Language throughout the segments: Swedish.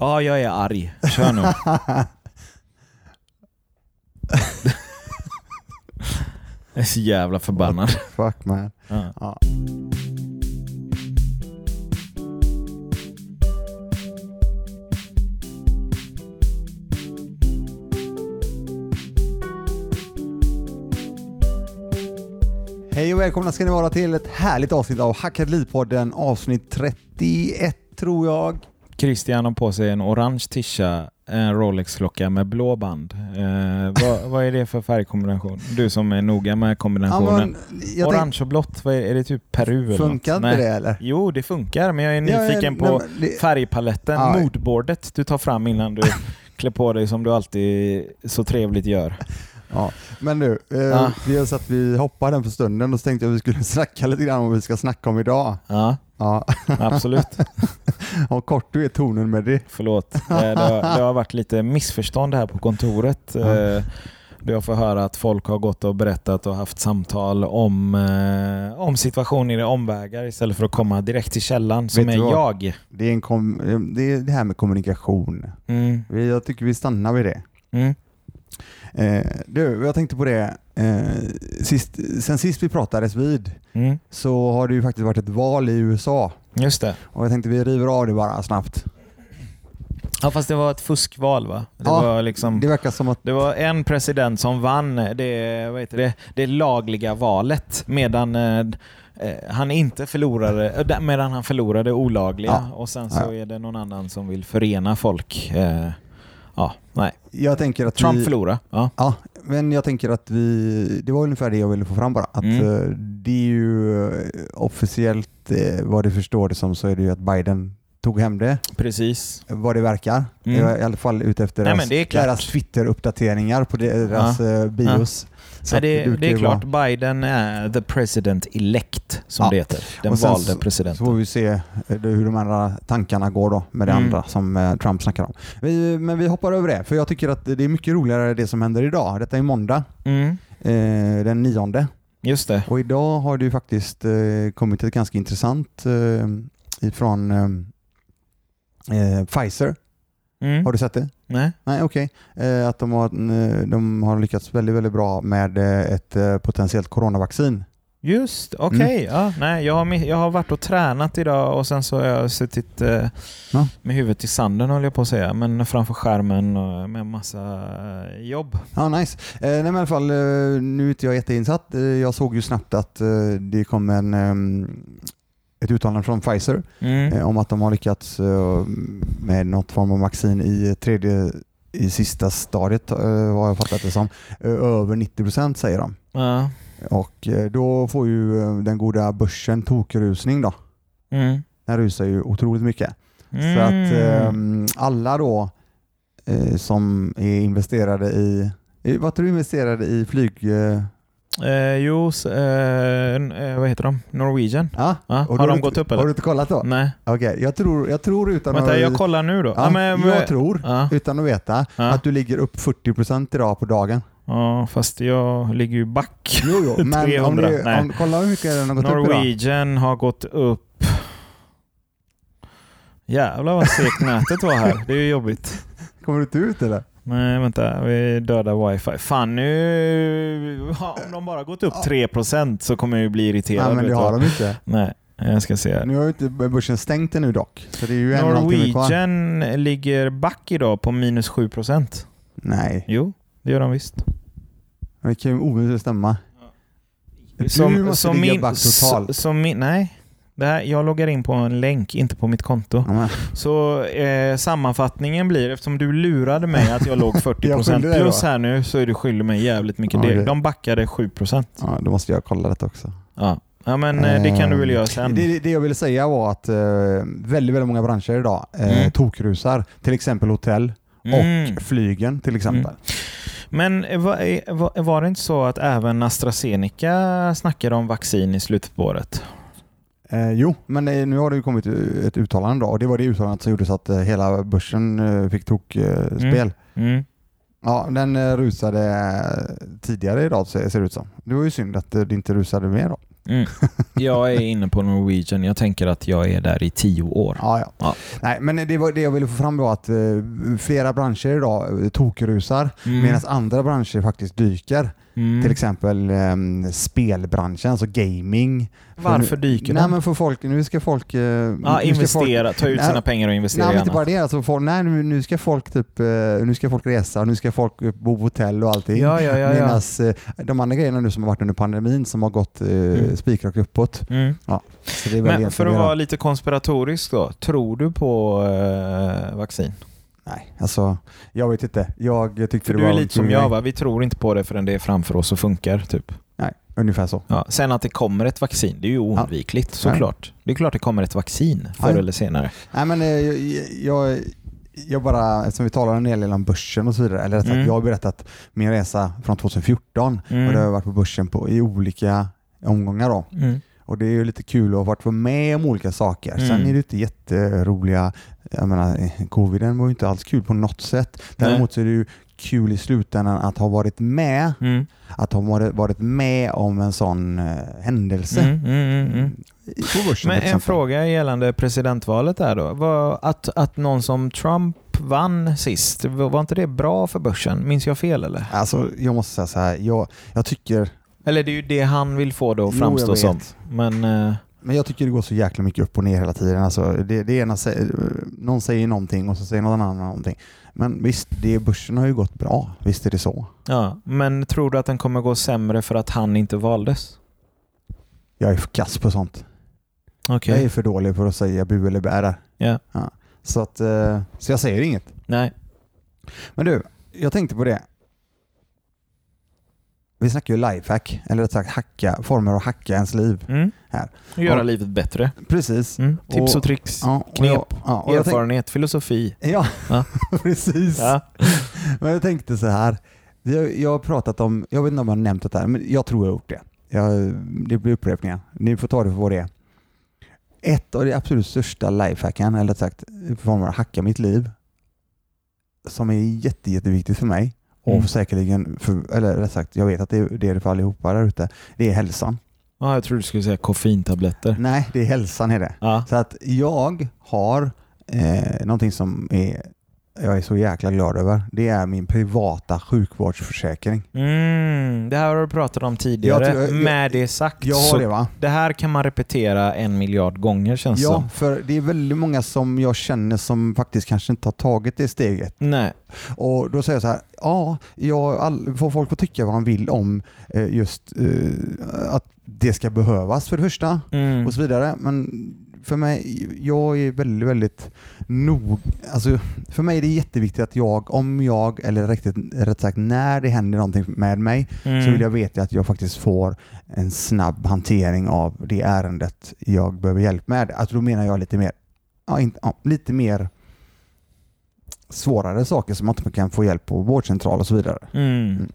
Ja, jag är arg. Kör nu. jag är så jävla förbannad. Fuck man. Ja. Ja. Hej och välkomna ska ni vara till ett härligt avsnitt av Hackad Liv-podden avsnitt 31 tror jag. Christian har på sig en orange tisha, en Rolex-klocka med blå band. Eh, vad, vad är det för färgkombination? Du som är noga med kombinationen. jag orange och blått, är, är det typ Peru eller Funkar inte det eller? Jo, det funkar, men jag är Ja, nyfiken nej, på men färgpaletten, Ja. moodboardet du tar fram innan du klär på dig som du alltid så trevligt gör. Ja, men nu, eh, Ja. så att vi hoppar den för stunden och så tänkte jag att vi skulle snacka lite grann om vad vi ska snacka om idag. Ja, Ja, absolut. och kort du är tonen med det. Förlåt. Eh, Det har, det har varit lite missförstånd här på kontoret. Ja. Eh, Då jag får höra att folk har gått och berättat och haft samtal om, eh, om situationer i omvägar istället för att komma direkt till källan som Vet är vad? jag. Det är, en det är det här med kommunikation. Mm, Jag tycker vi stannar vid det. mm, Eh, du, jag tänkte på det. Eh, sist, sen sist vi pratades vid mm. så har det ju faktiskt varit ett val i USA. Just det. Och jag tänkte vi river av det bara snabbt. Ja, fast det var ett fuskval va? Det, Ja, var liksom, Det verkar som att det var en president som vann det, vad heter det, det lagliga valet medan eh, eh, han inte förlorade, medan han förlorade olagliga Ja. och sen så Ja. är det någon annan som vill förena folk. Eh, ja, nej. jag tänker att Trump vi, förlorade. Ja. Ja, men jag tänker att vi, det var ungefär det jag ville få fram bara. Att Mm. eh, det är ju eh, officiellt, eh, vad du förstår det som, så är det ju att Biden tog hem det, Precis. vad det verkar. Mm. I alla fall ute efter Nej, deras, deras Twitter-uppdateringar på deras eh, bios. Så Nej, det, det är klart, vara- Biden är the president elect, som Ja. det heter. Den Och sen valde så- Så presidenten. får vi se eh, hur de andra tankarna går då med det Mm. andra som eh, Trump snackar om. Vi, men vi hoppar över det, för jag tycker att det är mycket roligare det som händer idag. Detta är måndag, Mm, eh, den nionde. just det. Och idag har det ju faktiskt eh, kommit ett ganska intressant eh, ifrån eh, eh, Pfizer. Mm. Har du sett det? Nej. Nej, okej. Eh, att de har, eh, de har lyckats väldigt, väldigt bra med eh, ett eh, potentiellt coronavaccin. Just, okej. Mm. Ja, nej, jag, har, jag har varit och tränat idag och sen så har jag suttit eh, Ja. med huvudet i sanden höll jag på att säga, men framför skärmen och med massa eh, jobb. Ja, nice. Eh, nej, men i alla fall, eh, nu är inte jag jätteinsatt. Eh, jag såg ju snabbt att eh, det kom en, eh, ett uttalande från Pfizer Mm. eh, om att de har lyckats eh, med något form av vaccin i tredje i sista stadiet, eh, vad jag fattat det som. Över 90% säger de. Ja. Och då får ju den goda börsen tokrusning då. Mm. Den rusar ju otroligt mycket. Mm. Så att eh, alla då som är investerade i, i vad tror du investerade i flyg? Eh, jo, eh, eh, vad heter de? Norwegian? Och då har de du gått upp eller? Har du inte kollat då? Nej. Okej, jag, tror, jag tror utan Vänta, att... jag kollar nu då. Ja, men, jag tror, utan att veta, att du ligger upp 40% idag på dagen. ja, fast jag ligger ju back. Jo, jo, men om 300, det, nej. om, kolla hur mycket den har gått upp idag. Norwegian har gått upp... Jävlar vad segt nätet var här. Det är ju jobbigt. Kommer du inte ut eller? Nej, vänta. Vi dödar wifi. Fan nu... ja, Om de bara gått upp 3% så kommer jag ju bli irriterad. Nej, men det du har de inte. Nej, jag ska se. Nu har ju inte börsen stängt ännu dock, så det är ju en. Norwegian ligger back idag på minus 7%. Nej, Jo, det gör de visst. det kan ju omöjligt stämma. Du Som, måste som ligga min, back totalt. Som min, nej, det här, jag loggar in på en länk, inte på mitt konto. Men- Så eh, sammanfattningen blir, eftersom du lurade mig att jag låg 40% Jag plus här nu, så är du skyldig mig jävligt mycket. Det. De backade 7%. Ja, då måste jag kolla detta också. Ja, ja men eh, det kan du väl göra sen. Det, det jag ville säga var att eh, väldigt, väldigt många branscher idag eh, Mm. tokrusar. Till exempel hotell Mm. och flygen till exempel. Men eh, var, eh, var, var det inte så att även AstraZeneca snackade om vaccin i slutet på året? Eh, jo, men eh, nu har det ju kommit ett uttalande då och det var det uttalandet som gjorde så att eh, hela börsen eh, fick tokspel. Eh, spel. Mm. Ja, den eh, rusade eh, tidigare idag ser det ut som. Det var ju synd att eh, det inte rusade mer då. Mm. Jag är inne på Norwegian. Jag tänker att jag är där i tio år. Ja, ja. Ja. Nej, men det var det jag ville få fram var att eh, flera branscher idag eh, tokrusar Mm. medan andra branscher faktiskt dyker. Mm. Till exempel eh, spelbranschen, alltså gaming. För Varför nu, dyker Nej den? men för folk, nu ska folk... Eh, Ja, ska folk investera, ta ut Nej, sina pengar och investera Nej, men inte bara det. Alltså, folk, nej, nu, nu ska folk typ, eh, nu ska folk resa, nu ska folk bo på hotell och allting. Ja, ja, ja. ja. Medan eh, de andra grejerna nu som har varit under pandemin som har gått Mm. spikrakt uppåt. Mm. Väl Men för att vara lite konspiratorisk då, tror du på vaccin? Nej, alltså jag vet inte. Jag tyckte För det du var är lite som jag va? Vi tror inte på det förrän det är framför oss och funkar. Typ. Nej, ungefär så. Ja. Sen att det kommer ett vaccin, det är ju oundvikligt såklart. Det är klart det kommer ett vaccin förr Ja. eller senare. Nej men eh, jag, jag, jag bara, eftersom vi talar en hel del om börsen och så vidare, eller rättare Mm. jag har berättat min resa från 2014 Mm. och det har varit på börsen på, i olika omgångar då. Mm. Och det är ju lite kul att ha varit med om olika saker. Mm. Sen är det inte jätteroliga, jag menar coviden var ju inte alls kul på något sätt. Däremot så är det ju kul i slutändan att ha varit med, Mm. att ha varit, med om en sån eh, händelse. Mm, mm, mm, mm. Börsen Men en fråga gällande presidentvalet där då. Var att, att någon som Trump vann sist, var var inte det bra för börsen? Minns jag fel eller? Alltså jag måste säga så här, jag, jag tycker Eller det är ju det han vill få det att framstå som. Men... eh, Men jag tycker det går så jäkla mycket upp och ner hela tiden. Alltså, det, det ena säger, någon säger någonting och så säger någon annan någonting. Men visst, det, börsen har ju gått bra. Visst är det så. Ja, men tror du att den kommer gå sämre för att han inte valdes? Jag är för kass på sånt. Okej. Jag är för dålig för att säga bu eller bä där. Ja. Så, att, eh, så jag säger inget. Nej. Men du, jag tänkte på det. Vi snackar ju lifehack, eller rätt sagt hacka, former att hacka ens liv. Mm. Här. Och göra Ja. livet bättre. Precis. Mm. Tips och, Och- tricks. Ja, och Knep. Jag, ja, och jag tänk, Erfarenhet, filosofi. ja, Ja. precis. Ja. Men jag tänkte så här. Jag, jag har pratat om, jag vet inte om jag har nämnt det här, men jag tror jag har gjort det. Jag, det blir upprepningar. Ni får ta det för vad det är. Ett av de absolut största lifehacken, eller rätt sagt former att hacka mitt liv, som är jätte, jätteviktigt för mig och Mm. säkerligen, för, eller rätt sagt, jag vet att det är det för allihopa där ute, det är hälsan. Ja, jag tror du skulle säga koffeintabletter. Nej, det är hälsan är det. Ja. Så att jag har eh, någonting som är, jag är så jäkla glad över. Det är min privata sjukvårdsförsäkring. Mm, det här har du pratat om tidigare. Jag jag- Med det sagt Jag har det va? det här kan man repetera en miljard gånger känns Ja, som. för det är väldigt många som jag känner som faktiskt kanske inte har tagit det steget. Nej. Och då säger jag så här, ja, jag, all, får folk får tycka vad de vill om eh, just eh, att det ska behövas för det första Mm. och så vidare. Men för mig, jag är väldigt, väldigt nog, alltså för mig är det jätteviktigt att jag, om jag, eller riktigt, rätt sagt när det händer någonting med mig, Mm. så vill jag veta att jag faktiskt får en snabb hantering av det ärendet jag behöver hjälp med. Alltså då menar jag lite mer, ja, inte, ja, lite mer svårare saker som man inte kan få hjälp på vårdcentral och så vidare. Mm.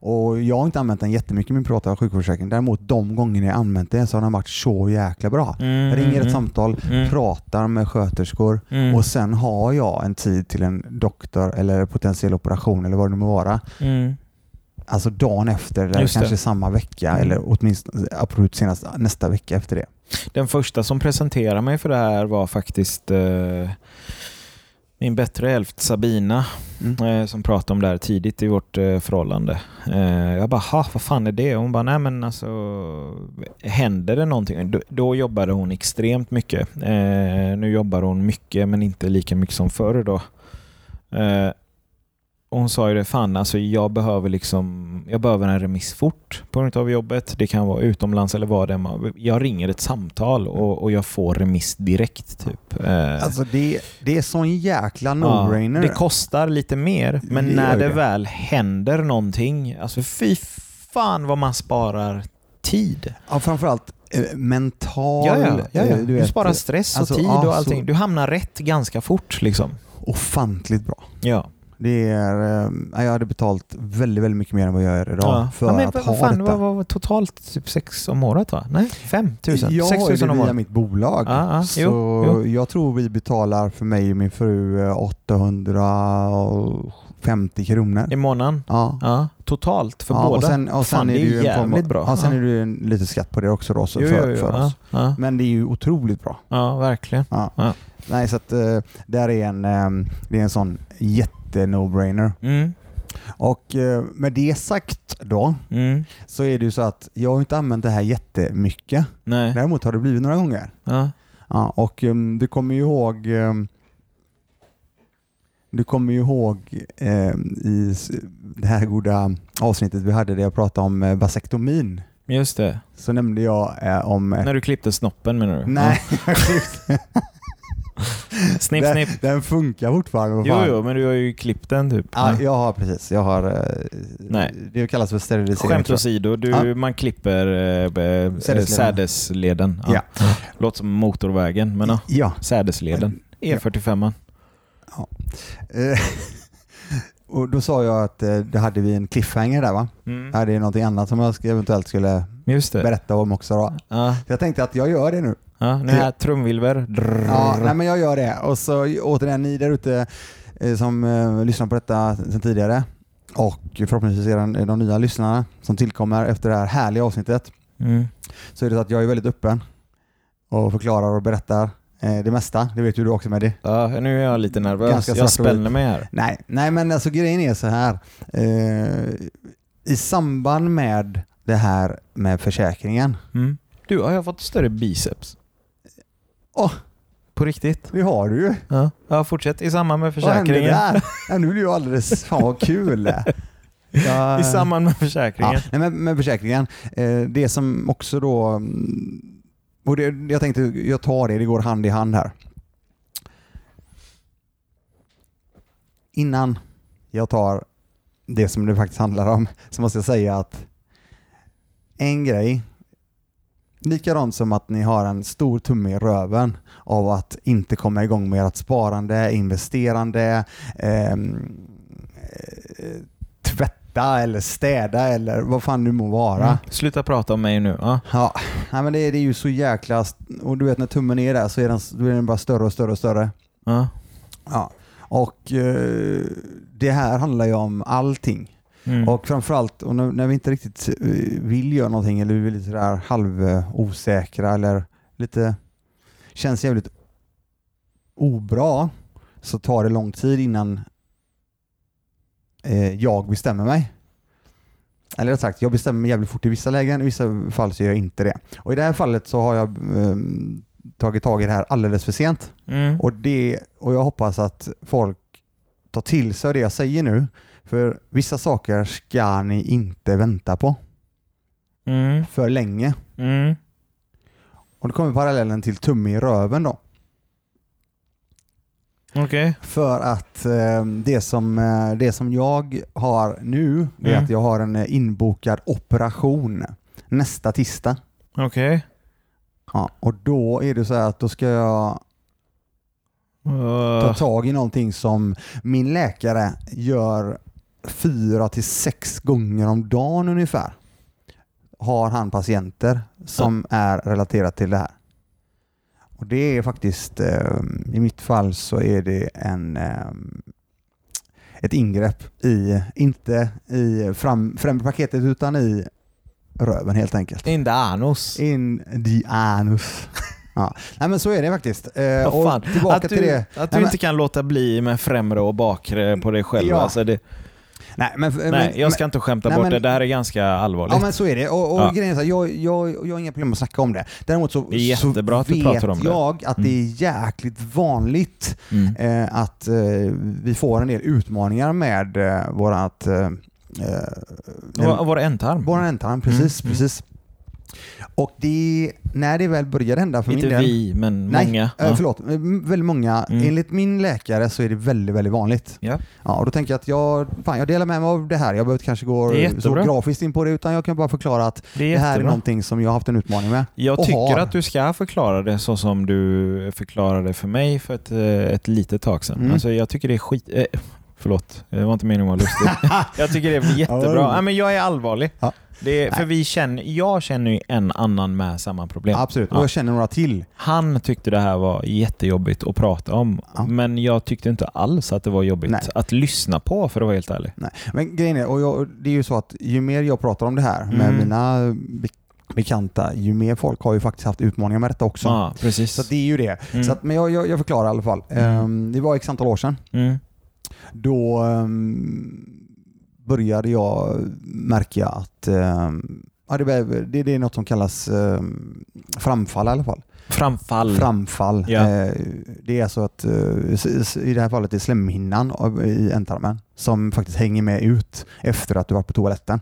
Och jag har inte använt den jättemycket i min privata sjukvårdsförsäkring. Däremot de gånger jag använt den så har den varit så jäkla bra. Mm. Jag ringer ett mm, samtal, mm, pratar med sköterskor mm, och sen har jag en tid till en doktor eller potentiell operation eller vad det nu må vara. mm. Alltså dagen efter eller Just det. kanske samma vecka Mm. eller åtminstone absolut senast nästa vecka efter det. Den första som presenterade mig för det här var faktiskt eh, min bättre hälft Sabina Mm. eh, som pratade om det här tidigt i vårt eh, förhållande. Eh, jag bara, ha, vad fan är det? Hon bara, nej men alltså händer det någonting? Då, då jobbade hon extremt mycket. Nu jobbar hon mycket men inte lika mycket som förr då. Och hon sa ju det, fan alltså jag behöver liksom, jag behöver en remiss fort på grund av jobbet. Det kan vara utomlands eller vad det är. Jag ringer ett samtal och, och jag får remiss direkt typ. Eh, Alltså det, det är sån jäkla Ja, no-brainer. det kostar lite mer, men Det när det väl händer någonting, alltså fy fan vad man sparar tid. ja, framförallt eh, mental... Ja, ja, ja, ja. eh, Du, vet, sparar stress och alltså, tid ja, och allting. Du hamnar rätt ganska fort liksom. Ofantligt bra. Ja. Det är, eh, jag hade betalt väldigt, väldigt mycket mer än vad jag gör idag för ja, men, att vad ha fan, detta. Vad var totalt typ sex om året va? Nej, fem tusen? Jag Sex tusen om via året? mitt bolag. Ja, ja, så jo, jag tror vi betalar för mig och min fru eh, 850 kronor. I månaden? Ja. Ja, totalt för ja, båda? Och sen, och sen Fan, är det ju en form jävligt bra. Ja, sen Ja. är det ju en, lite skatt på det också då, så Jo, för, jo, jo, för ja, oss. ja, Men det är ju otroligt bra. ja, verkligen. Nej, så att eh, där är en, eh, det är en sån jätte-no-brainer. Mm, Och eh, med det sagt då, mm, så är det ju så att jag har inte använt det här jättemycket. nej. Däremot har det blivit några gånger. Ja. Och um, du kommer ju ihåg um, du kommer ju ihåg um, i det här goda avsnittet vi hade där jag pratade om uh, vasektomin. Just det. Så nämnde jag eh, om... eh, När du klippte snoppen menar du? nej, Ja. Snipp, den, snipp. den funkar fortfarande. Jo, jo, men du har ju klippt den typ. Ja, jag har precis. Jag har... eh, Nej. Det kallas för sterilisering. Skämt jag. åsido, du, Ja. man klipper eh, eh, Sädesleden. sädesleden. Ja. Låter som motorvägen, men ja. Ja. Sädesleden. E45. Eh, och då sa jag att eh, det hade vi en cliffhanger där va? Mm. Ja, det är någonting annat som jag eventuellt skulle berätta om också då. Ja. Så jag tänkte att jag gör det nu. Ja, nu är här trumvilver. Ja, nej, men jag gör det. Och så återigen ni där ute eh, som eh, lyssnar på detta sedan tidigare och förhoppningsvis är det de nya lyssnarna som tillkommer efter det här härliga avsnittet Mm. så är det så att jag är väldigt öppen och förklarar och berättar eh, det mesta. Det vet ju du också med det. Ja, nu är jag lite nervös. Ganska jag spänner mig här. Nej, nej men alltså grejen är så här. Eh, I samband med det här med försäkringen. Mm. Du, har jag fått större biceps? Åh. På riktigt? Det har du ju. Ja. ja, fortsätt. I samband med Vad händer försäkringen. där? Ja, nu blir jag alldeles, fan vad kul. Ja, I samband med försäkringen. Ja, nej, men med försäkringen. Eh, det som också då... Och det, jag tänkte, jag tar det, det går hand i hand här. Innan jag tar det som det faktiskt handlar om så måste jag säga att en grej, likadant som att ni har en stor tumme i röven av att inte komma igång med ert sparande, investerande, eh, tvätta eller städa eller vad fan det må vara. Mm. Sluta prata om mig nu. Ja. Ja, nej, men det, det är ju så jäkla... Och du vet när tummen är där så är den, då är den bara större och större och större. Ja. Ja. Och eh, det här handlar ju om allting. Mm. Och framförallt och när, när vi inte riktigt eh, vill göra någonting eller vi är lite sådär halvosäkra eller lite känns jävligt obra så tar det lång tid innan eh, jag bestämmer mig. Eller rätt sagt, jag bestämmer mig jävligt fort i vissa lägen, i vissa fall så gör jag inte det. Och i det här fallet så har jag eh, tagit tag i det här alldeles för sent. Mm. Och, det, och jag hoppas att folk tar till sig det jag säger nu. För vissa saker ska ni inte vänta på Mm. för länge. Mm. Och då kommer parallellen till tumme i röven då. Okej. För att eh, det, som, eh, det som jag har nu det är Mm. att jag har en eh, inbokad operation nästa tisdag. Okej. Ja, och då är det så här att då ska jag ta Uh, tag i någonting som min läkare gör fyra till sex gånger om dagen ungefär. Har han patienter som är relaterat till det här. Och det är faktiskt, eh, i mitt fall så är det en eh, ett ingrepp i, inte i fram, främre paketet utan i röven helt enkelt. in the anus. In the anus. ja. Nej men så är det faktiskt. Eh, och tillbaka Att du, till det. att du Nej, men- inte kan låta bli med främre och bakre på dig själv. Ja. Alltså det, Nej, men, nej, men, jag ska inte skämta nej, bort men- det. Det här är ganska allvarligt. Ja men så är det. Och, och Ja. grejen är så jag, jag, jag har inga problem att snacka om det. Däremot så, Det är jättebra att vet pratar om det. jag att det är jäkligt vanligt Mm. eh, att eh, vi får en del utmaningar med eh, vårat eh, eh, var ändtarm? vår ändtarm. Precis, Mm, precis. Och det, när det väl börjar hända för Inte min del. vi, men Nej, många. eh, Ja. förlåt, eh, väldigt många. Mm. Enligt min läkare så är det väldigt, väldigt vanligt. Ja. Ja, och då tänker jag att jag, fan, jag delar med mig av det här. Jag behöver inte kanske gå så grafiskt in på det utan jag kan bara förklara att Det det här är någonting som jag har haft en utmaning med. Jag tycker har. att du ska förklara det så som du förklarade för mig för ett, eh, ett litet tag sedan. Mm. Alltså jag tycker det är skit... Eh, Förlåt, det var inte meningen att vara lustig. jag tycker det är jättebra. Ja, men jag är allvarlig. Ja. Det för Nej. vi känner, jag känner ju en annan med samma problem. Absolut, Ja. och jag känner några till. Han tyckte det här var jättejobbigt att prata om, Ja. men jag tyckte inte alls att det var jobbigt Nej. att lyssna på för att vara helt ärlig. Nej. Men grejen är, och jag, det är ju så att ju mer jag pratar om det här med Mm. mina be- bekanta, ju mer folk har ju faktiskt haft utmaningar med detta också. Ja, precis. Så det är ju det. Mm. Så att, men jag, jag, jag förklarar i alla fall. Mm. Ehm, det var x antal år sedan. mm. Då ehm, började jag märka att ehm, ja, det, det, det är något som kallas um, framfall i alla fall. Framfall. Framfall. Ja. Eh, det är alltså att eh, i det här fallet är slemhinnan i ändtarmen som faktiskt hänger med ut efter att du varit på toaletten.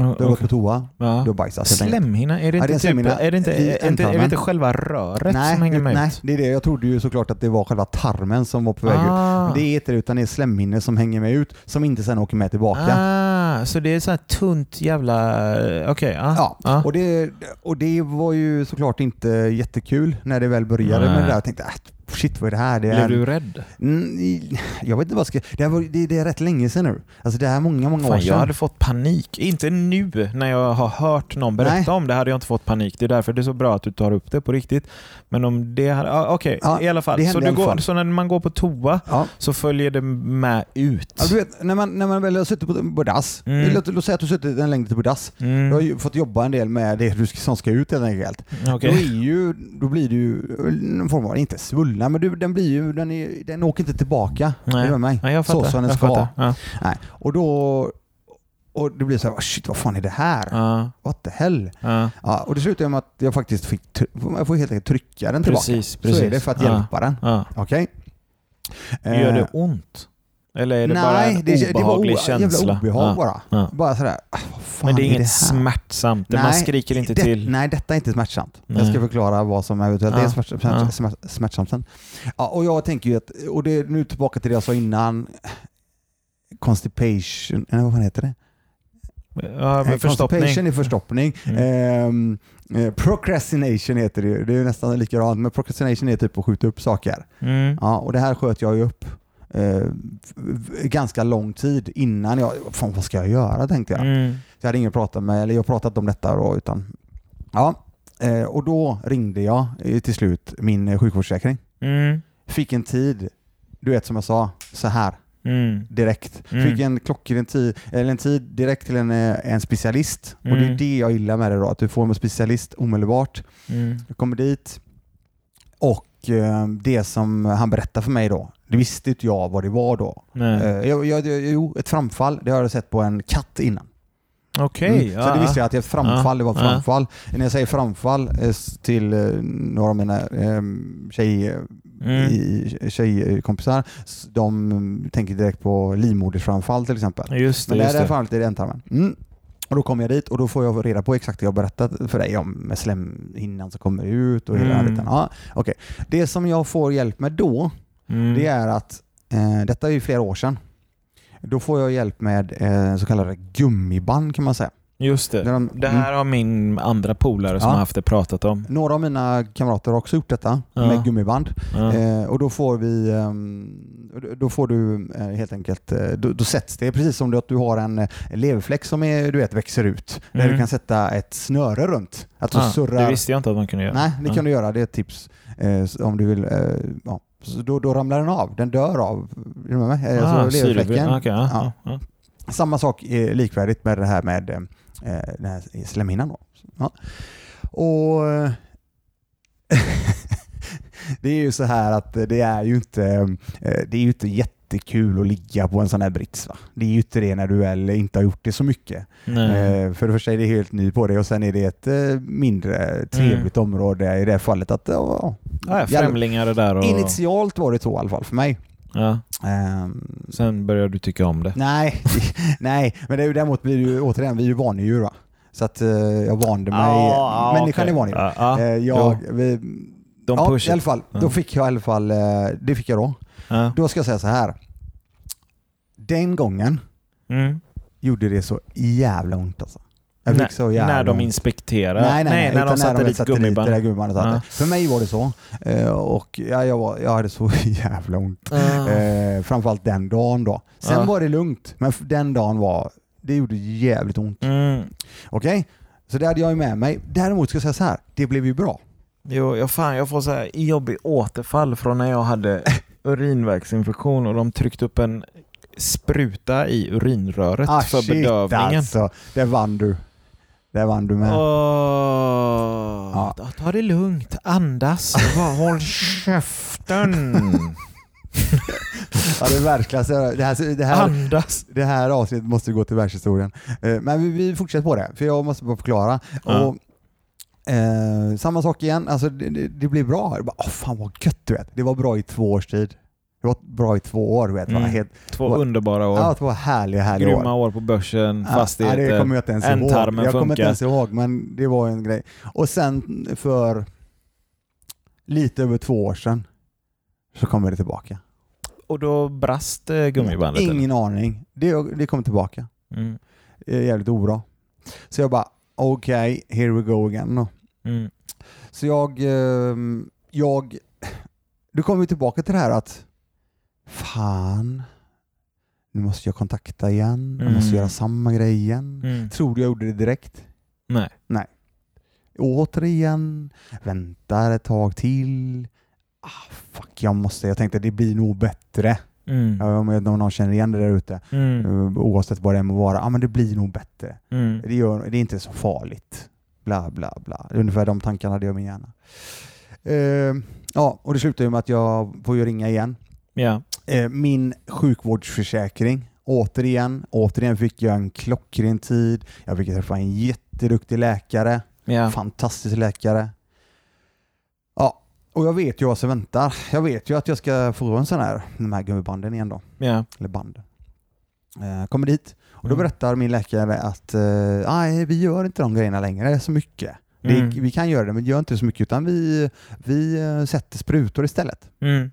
Ja, Du har gått på toa, Ja. du har bajsat. Slemhinna, är det Ja, inte, det är typ, är det inte, är det inte, är det inte själva röret nej, som hänger med nej, ut? det är det. Jag trodde ju såklart att det var själva tarmen som var på väg ut. Ah. Men det är inte det, utan det är slemhinnor som hänger med ut som inte sen åker med tillbaka. Ah, så det är så här tunt jävla... Okej, ja. Ja, ja. Och, det, och det var ju såklart inte jättekul när det väl började Nej. med det där. Jag tänkte, äh, shit vad är det här? Det Blev är du rädd? Mm, jag vet inte vad jag ska... Det, här var, det, det är rätt länge sedan nu. Alltså det här är många, många år Fan, sedan. jag hade fått panik. Inte nu när jag har hört någon berätta Nej. om det hade jag inte fått panik. Det är därför det är så bra att du tar upp det på riktigt. Men om det hade... Ah, Okej, Ja, i alla fall. Så, du går, så när man går på toa Ja. så följer det med ut? Ja, du vet, när man, när man väl har suttit på, på dass, Mm. låt, låt säga att du har suttit en längre tid på dass. Du har Mm. ju fått jobba en del med det du som ska ut helt enkelt. Okej. Då, är ju, då blir du ju en form av, inte svullna, men du, den blir ju, den, är, den åker inte tillbaka. Nej. Är du med mig? Ja, jag fattar. så som den jag ska fattar. Ja. Nej. Och då och det blir så här, shit vad fan är det här? Ja. What the hell? Ja. Ja, och det slutade med att jag faktiskt fick, jag får helt enkelt trycka den tillbaka. Precis, Så precis. är det för att Ja. hjälpa den. Okej? Gör det Eh, ont? Eller är det bara Nej, en det, det var obehaglig känsla? jävla obehag Ja. bara. Ja. Bara sådär, ah, Men det är inget här? smärtsamt? Man Nej, skriker inte det, till? Nej, detta är inte smärtsamt. Jag Nej. ska förklara vad som eventuellt Ja. är smärt, smärt, Ja. smärt, smärtsamt sen. Ja, och jag tänker ju att, och det är nu tillbaka till det jag sa innan, constipation, eller vad fan heter det? Ja, Eh. Constipation är förstoppning. Mm. Ehm, eh, procrastination heter det ju. Det är nästan likadant, men procrastination är typ att skjuta upp saker. Mm. Ja, och det här sköt jag ju upp eh, ganska lång tid innan jag, fan vad ska jag göra tänkte jag. Mm. Jag hade ingen att prata med, eller jag pratat om detta då, utan ja. Eh, och då ringde jag eh, till slut min eh, sjukvårdsförsäkring. Mm. Fick en tid, du vet som jag sa, så här Mm. direkt. Mm. Fick en klockren tid, eller en tid direkt till en, eh, en specialist. Och det är Mm. det jag gillar med det då, att du får en specialist omedelbart. Mm. Jag kommer dit och det som han berättade för mig då, det visste inte jag vad det var då. Eh, jag, jag, jo, ett framfall, det har jag sett på en katt innan. Okej. Mm. Så det visste jag att ett framfall, det var framfall. När jag säger framfall eh, till eh, några av mina eh, tjej, Mm. tjejkompisar, de tänker direkt på livmodersframfall till exempel. Just det. Men det här fallet är det ändtarmen. Mm. Och då kommer jag dit och då får jag reda på exakt det jag berättat för dig om med slemhinnan som kommer ut och hela den Mm. biten. Ja, okej. Det som jag får hjälp med då, Mm. det är att, eh, detta är ju flera år sedan, då får jag hjälp med eh, så kallade gummiband kan man säga. Just det. Där de- Det här har min andra polare som Ja. har haft det pratat om. Några av mina kamrater har också gjort detta Ja. med gummiband. Ja. Eh, och då får vi, ehm, då får du eh, helt enkelt, eh, då, då sätts det precis som att du har en eh, leverfläck som är, du vet, växer ut. Där Mm. du kan sätta ett snöre runt. Att du Ah, surrar. det visste jag inte att man kunde göra. Nej, det kan du göra. Det är ett tips eh, om du vill. Eh, ja. Så då, då ramlar den av. Den dör av. Eh, Ah, leverfläcken. syrebrist. Okej, ja, Ja. Samma sak är likvärdigt med det här med eh, den här slemhinnan. Då. Ja. Och eh, det är ju så här att det är ju inte, eh, det är ju inte jättekul att ligga på en sån här brits. Va? Det är ju inte det när du väl inte har gjort det så mycket. Eh, För det första är det helt ny på det och sen är det ett eh, mindre trevligt område i det här fallet. Att, ja, Ja, främlingar det där och... Initialt var det så i alla fall för mig. Ja. Ehm, Sen började du tycka om det. Nej, nej, men det är ju däremot blir ju återigen, vi är ju vanedjur va. Så att eh, jag vande mig. Ja, Människan okej. är vanedjur. Ja, ja. Eh, jag, vi, De ja, i alla fall. Då fick jag i alla fall, eh, det fick jag då. Ja. Då ska jag säga så här. Den gången Mm. gjorde det så jävla ont alltså. Jag fick När- så jävla när de ont. inspekterar? Nej, nej, nej, när de satte dit satte dit det gummiband? och allt Ja. För mig var det så. Eh, och ja, jag, var, jag hade så jävla ont. Ah. Eh, framförallt den dagen då. Sen Ja. var det lugnt, men den dagen var, det gjorde jävligt ont. Mm. Okej? Så det hade jag ju med mig. Däremot ska jag säga så här, det blev ju bra. Jo, jag, fan, jag får så här jobbig återfall från när jag hade urinvägsinfektion och de tryckte upp en spruta i urinröret Ah, för shit, bedövningen. Alltså, där vann du. Där vann du med. Åh, Ja. Ta det lugnt, andas, håll käften. Ja, det är. Det här, det, här, Andas. det här avsnittet måste gå till världshistorien. Eh, Men vi, vi fortsätter på det, för jag måste bara förklara. Ja. Och, eh, samma sak igen, alltså, det, det, det blir bra. Jag bara, Åh, fan vad gött du vet. Det var bra i två års tid. Det var bra i två år. Vet. Mm. Helt, Två Vad- underbara år. ja, var härliga, härliga Grymma år. år på börsen, Ja, fastigheter. Ja, det kommer jag inte ens ihåg. Ändtarmen Jag kommer inte ens ihåg, men det var en grej. Och sen för lite över två år sedan så kommer det tillbaka. Och då brast eh, gummibandet? eller? Ingen aning. Det, det kommer tillbaka. Mm. Det är jävligt obra. Så jag bara, okej, here we go again. Mm. Så jag, ehm, jag, då kommer vi tillbaka till det här att fan, nu måste jag kontakta igen, jag måste Mm. göra samma grej igen. Mm. Tror du jag gjorde det direkt? Nej. Återigen, väntar ett tag till. Ah, fuck, jag måste, jag tänkte det blir nog bättre. Mm. Om om någon känner igen det där ute, Mm. eh, oavsett vad det än må vara, ah, men det blir nog bättre. Mm. Det, gör, det är inte så farligt. Bla, bla, bla. Ungefär de tankarna hade jag i min hjärna. Eh, ja, och det slutar ju med att jag får ju ringa igen. Eh, min sjukvårdsförsäkring, återigen, återigen fick jag en klockren tid. Jag fick träffa en jätteduktig läkare. Ja. Fantastisk läkare. Ja, och jag vet ju vad som väntar. Jag vet ju att jag ska få en sån här, de här gummibanden igen då. Ja. Eller banden. Eh, kommer dit och då Mm. berättar min läkare att eh, nej, vi gör inte de grejerna längre så mycket. Det, Mm. vi kan göra det men gör inte så mycket utan vi, vi eh, sätter sprutor istället. Mm.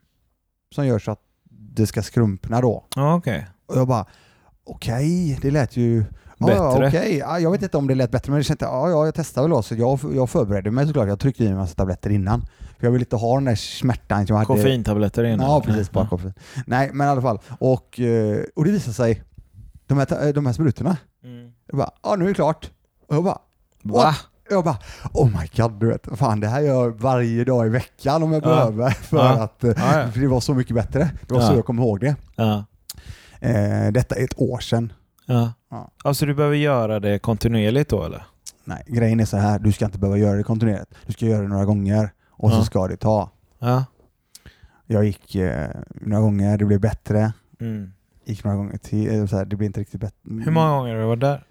Som gör så att det ska skrumpna då. Ja, Okej. Och jag bara okej, det lät ju Bättre. Ja, okej. ja, jag vet inte om det lät bättre men det kände, ja, ja, jag testar väl då. Så jag, jag förberedde mig såklart. Jag tryckte i mig en massa tabletter innan. För jag ville inte ha den där smärtan som jag hade. Koffeintabletter innan. Ja, precis. Bara koffein. Nej, men i alla fall. Och, eh, och det visade sig, de här, ta- de här sprutorna, Mm. jag bara, ja nu är det klart. Och jag bara, Va? jag bara, oh my god, du vet, fan det här gör jag varje dag i veckan om jag Ja. behöver. För Ja. att eh, Ja, för det var så mycket bättre. Det var så jag kom ihåg det. Eh, detta är ett år sedan. Ja. Ja. Alltså du behöver göra det kontinuerligt då eller? Nej, grejen är så här, du ska inte behöva göra det kontinuerligt. Du ska göra det några gånger och så ska det ta. Ja. Jag gick eh, några gånger, det blev bättre. Mm. Gick några gånger till, så här, det blev inte riktigt bättre. Hur många gånger har du varit där?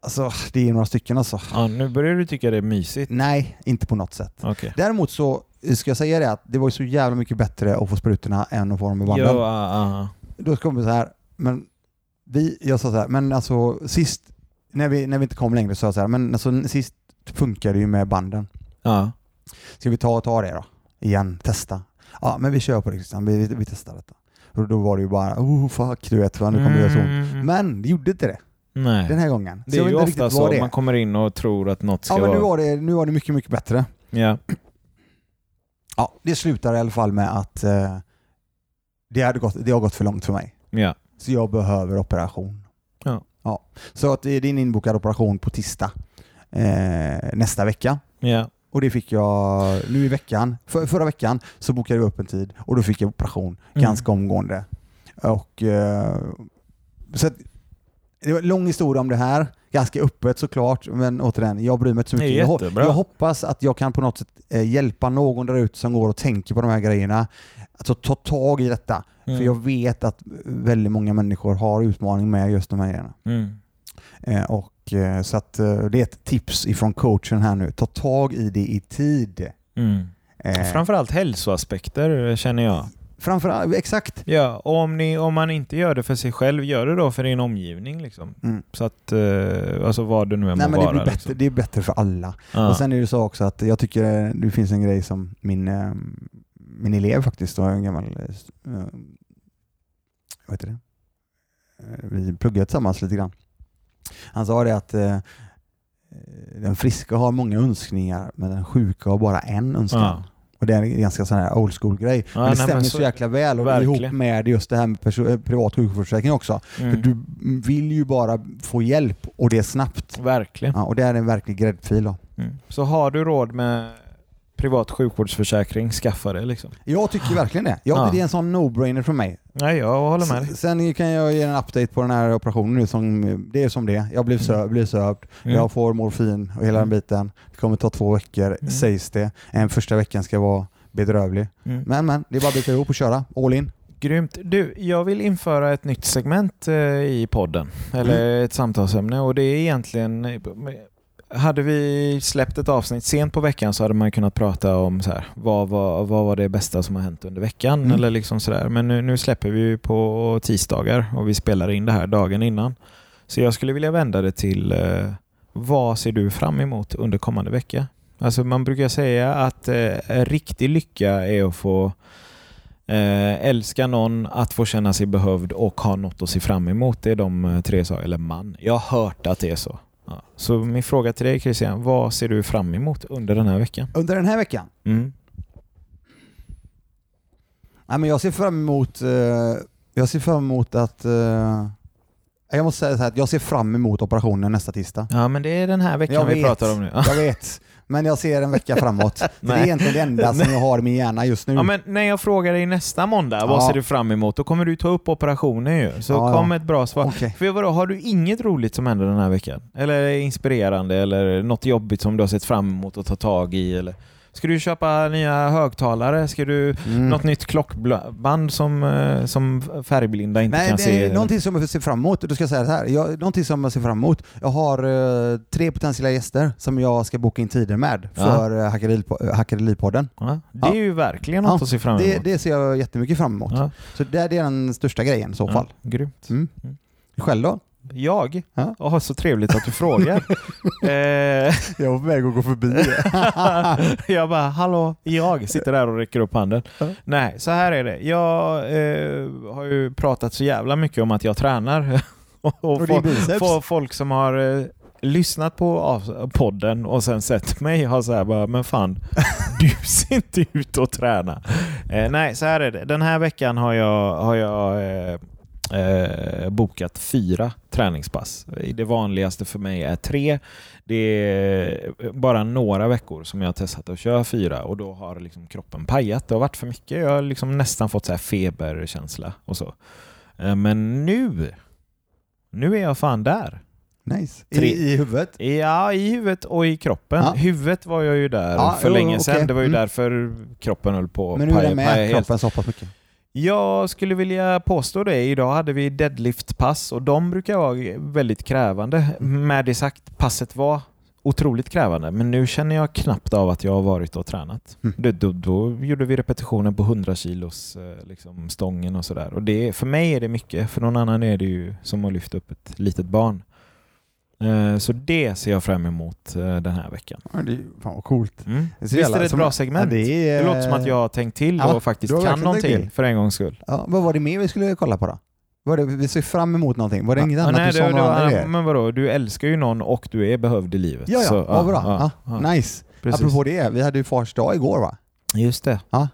Alltså, det är några stycken alltså. Ja, nu börjar du tycka det är mysigt. Nej, inte på något sätt. Okej. Däremot så ska jag säga det att det var ju så jävla mycket bättre att få sprutorna än att få dem i Jo, banden. ja, ja. Då kom vi så här, men vi, jag sa så här, men alltså sist, när vi, när vi inte kom längre så sa jag så här, men alltså sist funkade det ju med banden. ja. Ska vi ta och ta det då? Igen, testa. Ja, men vi kör på det Christian, vi, vi testar detta. Och då var det ju bara, oh fuck, du vet nu kommer det göra så ont. Mm. Men det gjorde inte det Nej. den här gången. Det jag är ju inte ofta så. det. Man kommer in och tror att något ska Ja, men nu var, det, nu var det mycket, mycket bättre. Ja. Ja, det slutar i alla fall med att eh, det, hade gått, det har gått för långt för mig. Ja. Så jag behöver operation. Ja. ja. Så att det är din inbokad operation på tisdag eh, nästa vecka. Ja. Och det fick jag nu i veckan. För, förra veckan så bokade jag upp en tid och då fick jag operation Mm. ganska omgående. Och, eh, så att, det var en lång historia om det här. Ganska öppet såklart, men återigen, jag bryr mig inte så mycket. Jag, jag hoppas att jag kan på något sätt eh, hjälpa någon där ute som går och tänker på de här grejerna. Alltså ta tag i detta. Mm. För jag vet att väldigt många människor har utmaning med just de här grejerna. Mm. Eh, och, eh, så att, eh, det är ett tips ifrån coachen här nu. Ta tag i det i tid. Mm. Eh, Framförallt hälsoaspekter känner jag. framförallt, exakt. Ja, och om, ni, om man inte gör det för sig själv, gör det då för din omgivning. Liksom. Mm. Så att, alltså vad det nu än må men det, vara. blir bättre, liksom. det är bättre för alla. Ja. Och sen är det så också att jag tycker det finns en grej som min, min elev faktiskt, då, en gammal, vad heter det? Vi pluggade tillsammans lite grann. Han sa det att eh, eh, den friska har många önskningar men den sjuka har bara en önskan. Ja. Och det är en ganska sån här old school grej. Ja, men det nej, stämmer men så, så- jäkla väl och Verkligen. ihop med just det här med eh, privat sjukvårdsförsäkring också. Mm. För du vill ju bara få hjälp och det snabbt. Verkligen. Ja, och det är en verklig gräddfil då. Mm. Så har du råd med privat sjukvårdsförsäkring, skaffa det liksom. Jag tycker verkligen det. Jag, Ja. Det är en sån no-brainer för mig. Nej, jag håller med dig. Sen kan jag ge en update på den här operationen nu. Som, det är som det är. Jag blev, sö- blev sövd, Mm. jag får morfin och hela den biten. Det kommer ta två veckor Mm. sägs det. En första veckan ska vara bedrövlig. Mm. Men men, det är bara att bita ihop och köra. All in. Grymt. Du, jag vill införa ett nytt segment eh, i podden. Eller ett samtalsämne och det är egentligen... Hade vi släppt ett avsnitt sent på veckan så hade man kunnat prata om så här, vad, vad, vad var det bästa som har hänt under veckan. Mm. Eller liksom så där. Men nu, nu släpper vi på tisdagar och vi spelar in det här dagen innan. Så jag skulle vilja vända det till eh, vad ser du fram emot under kommande vecka? Alltså man brukar säga att eh, riktig lycka är att få Eh, älska någon, att få känna sig behövd och ha något att se fram emot. Det är de eh, tre sakerna. Eller man. Jag har hört att det är så. Ja. Så min fråga till dig Christian, vad ser du fram emot under den här veckan? Under den här veckan Mm. Nej, men jag ser fram emot, eh, jag ser fram emot att eh, jag måste säga så här, att jag ser fram emot operationen nästa tisdag. Ja, men det är den här veckan Jag vi vet. pratar om nu. Ja. Jag vet, men jag ser en vecka framåt. Det är egentligen det enda som jag har i min hjärna just nu. Ja, men när jag frågar dig nästa måndag, vad Ja. ser du fram emot? Då kommer du ta upp operationen ju. Så Ja, ja. kom ett bra svar. Okej. För vadå, har du inget roligt som händer den här veckan? Eller inspirerande eller något jobbigt som du har sett fram emot att ta tag i? Eller ska du köpa nya högtalare? Ska du Mm. något nytt klockband som, eh, som färgblinda inte Nej, kan det se? är någonting som jag ser fram emot. Då ska säga så här. Jag, någonting som jag ser fram emot. Jag har eh, tre potentiella gäster som jag ska boka in tider med Ja. för uh, Hackerilipodden. Ja, det är Ja. ju verkligen något Ja, att se fram emot. Det, det ser jag jättemycket fram emot. Så det, det är den största grejen i så fall. Ja, grymt. Mm. Mm. Själv då? Jag? Ja. Åh, så trevligt att du frågar. eh, Jag var på väg att gå förbi. jag bara, hallå, jag sitter där och räcker upp handen. Ja. Nej, så här är det. Jag eh, har ju pratat så jävla mycket om att jag tränar. och Och få- få folk som har eh, lyssnat på podden och sen sett mig har så här bara, men fan, du ser inte ut att träna. Eh, nej, så här är det. Den här veckan har jag, har jag eh, bokat fyra träningspass. Det vanligaste för mig är tre. Det är bara några veckor som jag har testat att köra fyra och då har liksom kroppen pajat. Det har varit för mycket. Jag har liksom nästan fått så här feberkänsla och så. Eh, Men nu, nu är jag fan där. Nice. I, I huvudet? Ja, i huvudet och i kroppen. Ja. Huvudet var jag ju där Ja, för jo, länge sedan. Det var ju Mm. därför kroppen höll på Men nu är det med kroppen så pass mycket. Jag skulle vilja påstå det. Idag hade vi deadliftpass och de brukar vara väldigt krävande. Med det sagt, passet var otroligt krävande men nu känner jag knappt av att jag har varit och tränat. Mm. Det, då, då gjorde vi repetitionen på 100 kilos eh, liksom, stången och sådär. Och det, för mig är det mycket, för någon annan är det ju som att lyfta upp ett litet barn. Eh, Så det ser jag fram emot eh, den här veckan. Ja, det är, fan vad coolt. Mm. Det är Visst är det ett bra segment? Ja, det, det, är, låter som att jag har tänkt till Ja, och faktiskt kan någonting för en gångs skull. Ja, vad var det mer vi skulle kolla på då? Var det, vi ser fram emot någonting. Var det inget annat nej, du sa det, det var, grejer? men vadå, du älskar ju någon och du är behövd i livet. Ja, ja, Så, vad bra. Nice. precis. Apropå det, vi hade ju fars dag igår va? Just det. Ja.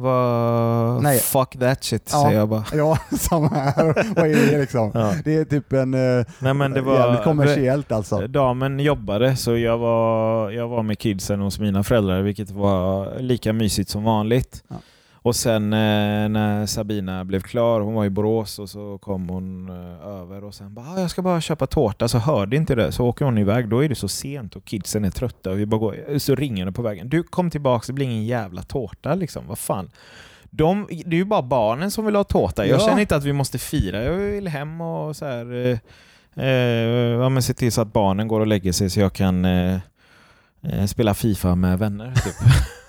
Vad- Nej. Fuck that shit, Ja. säger jag bara. Ja, samma här. Vad är det liksom? Ja. Det är typ en eh, Nej, men det var, jävligt kommersiellt alltså. Damen jobbade så jag var, jag var med kidsen hos mina föräldrar vilket var lika mysigt som vanligt. Ja. Och sen eh, när Sabina blev klar, hon var i Borås och så kom hon eh, över och sen bara ah, jag ska bara köpa tårta så hörde inte det. Så åker hon iväg, då är det så sent och kidsen är trötta och vi bara går, så ringer det på vägen. Du kom tillbaka, det blir ingen jävla tårta liksom, vad fan. De, det är ju bara barnen som vill ha tårta. Jag Ja. känner inte att vi måste fira. Jag vill hem och så här, eh, eh, ja, men se till så att barnen går och lägger sig så jag kan eh, eh, spela Fifa med vänner. Typ.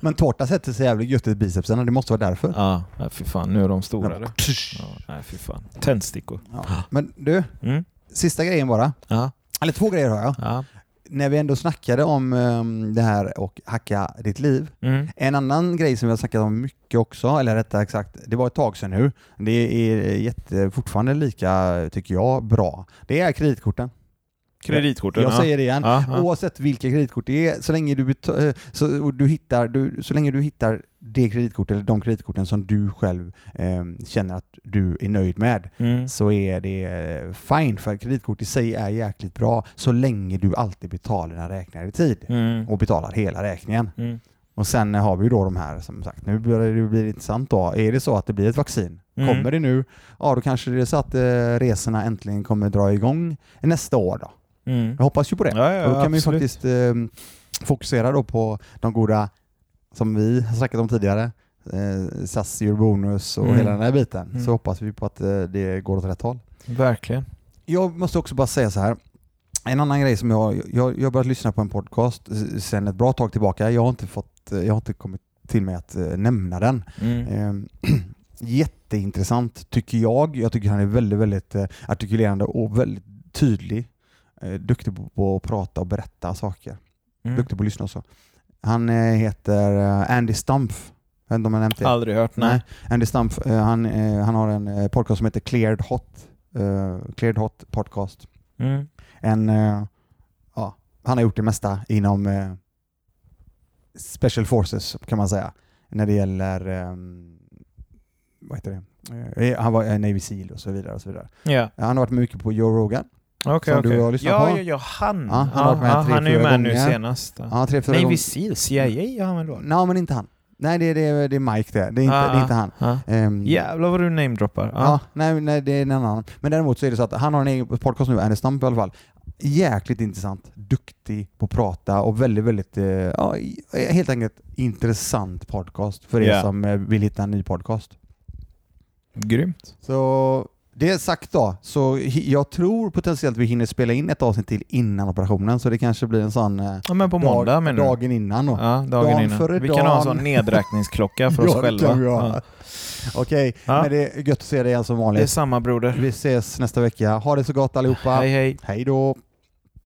Men tårta sätter sig jävligt gött i bicepsen det måste vara därför. ja, nej, fy fan. Nu är de stora. Ja, nej, fy fan. Tändstickor. Ja. Men du, Mm. sista grejen bara. Ja, Eller två grejer har jag. ja. När vi ändå snackade om ehm, det här och hacka ditt liv. Mm. En annan grej som vi har snackat om mycket också, eller rättare sagt, det var ett tag sedan nu. Det är jätte, fortfarande lika, tycker jag, bra. Det är kreditkorten. Kreditkorten? Jag ja. säger det igen. Ja, ja. Oavsett vilka kreditkort det är, så länge du, eh, så, du, hittar, du, så länge du hittar det kreditkort eller de kreditkorten som du själv eh, känner att du är nöjd med Mm. så är det eh, fine för kreditkort i sig är jäkligt bra så länge du alltid betalar dina räkningar i tid Mm. och betalar hela räkningen. Mm. Och sen har vi ju då de här som sagt, nu börjar det bli intressant då. Är det så att det blir ett vaccin? Mm. Kommer det nu? Ja, då kanske det är så att eh, resorna äntligen kommer dra igång nästa år då. Mm. Jag hoppas ju på det. Ja, ja, och då kan vi absolut. faktiskt eh, fokusera då på de goda, som vi har snackat om tidigare, eh, SAS Eurobonus och Mm. hela den här biten. Mm. Så hoppas vi på att eh, det går åt rätt håll. Verkligen. Jag måste också bara säga så här. En annan grej som jag, jag, jag har börjat lyssna på en podcast sedan ett bra tag tillbaka. Jag har inte, fått, eh, jag har inte kommit till mig att eh, nämna den. Mm. Ehm, jätteintressant tycker jag. Jag tycker han är väldigt, väldigt eh, artikulerande och väldigt tydlig. Eh, duktig på, att prata och berätta saker. Mm. Duktig på att lyssna också. Han eh, heter eh, Andy Stumpf. Jag vet inte om jag nämnt det. Aldrig hört, nej. Nej. Andy Stumpf, han, han har en podcast som heter Cleared Hot. Cleared Hot Podcast. Mm. En, ja, han har gjort det mesta inom Special Forces kan man säga. När det gäller, eh, vad heter det? Han var Navy Seal och så vidare. Och så vidare. Ja, Han har varit mycket på Joe Rogan. Okej. Som du okej. har lyssnat ja, på? Ja, ja, han. Ja, han har varit med ja, tre, han är ju med nu gånger. senast. Då. Ja, tre, gånger. Seal, CIA är han väl då? Nej, men inte han. Nej, det är, det är, det är Mike det. Det är inte, Ah, det är inte han. Ja. Ehm, Jävlar vad du namedroppar. Ja, Ja. nej, nej, det är en annan. Men däremot så är det så att han har en egen podcast nu, Andy Stump i alla fall. Jäkligt intressant, duktig på att prata och väldigt, väldigt, eh, ja, helt enkelt intressant podcast för er Ja. som eh, vill hitta en ny podcast. Grymt. Så det sagt då, så jag tror potentiellt vi hinner spela in ett avsnitt till innan operationen, så det kanske blir en sån eh, Ja, men på måndag dag, du? dagen innan då. Ja, dagen Dagen innan. före Vi kan ha en dagen. sån nedräkningsklocka för oss Ja, själva. Ja. Okej, Ja. men det är gött att se dig igen som Det är vanligt. samma broder. Vi ses nästa vecka. Ha det så gott allihopa. Hej hej. Hej då!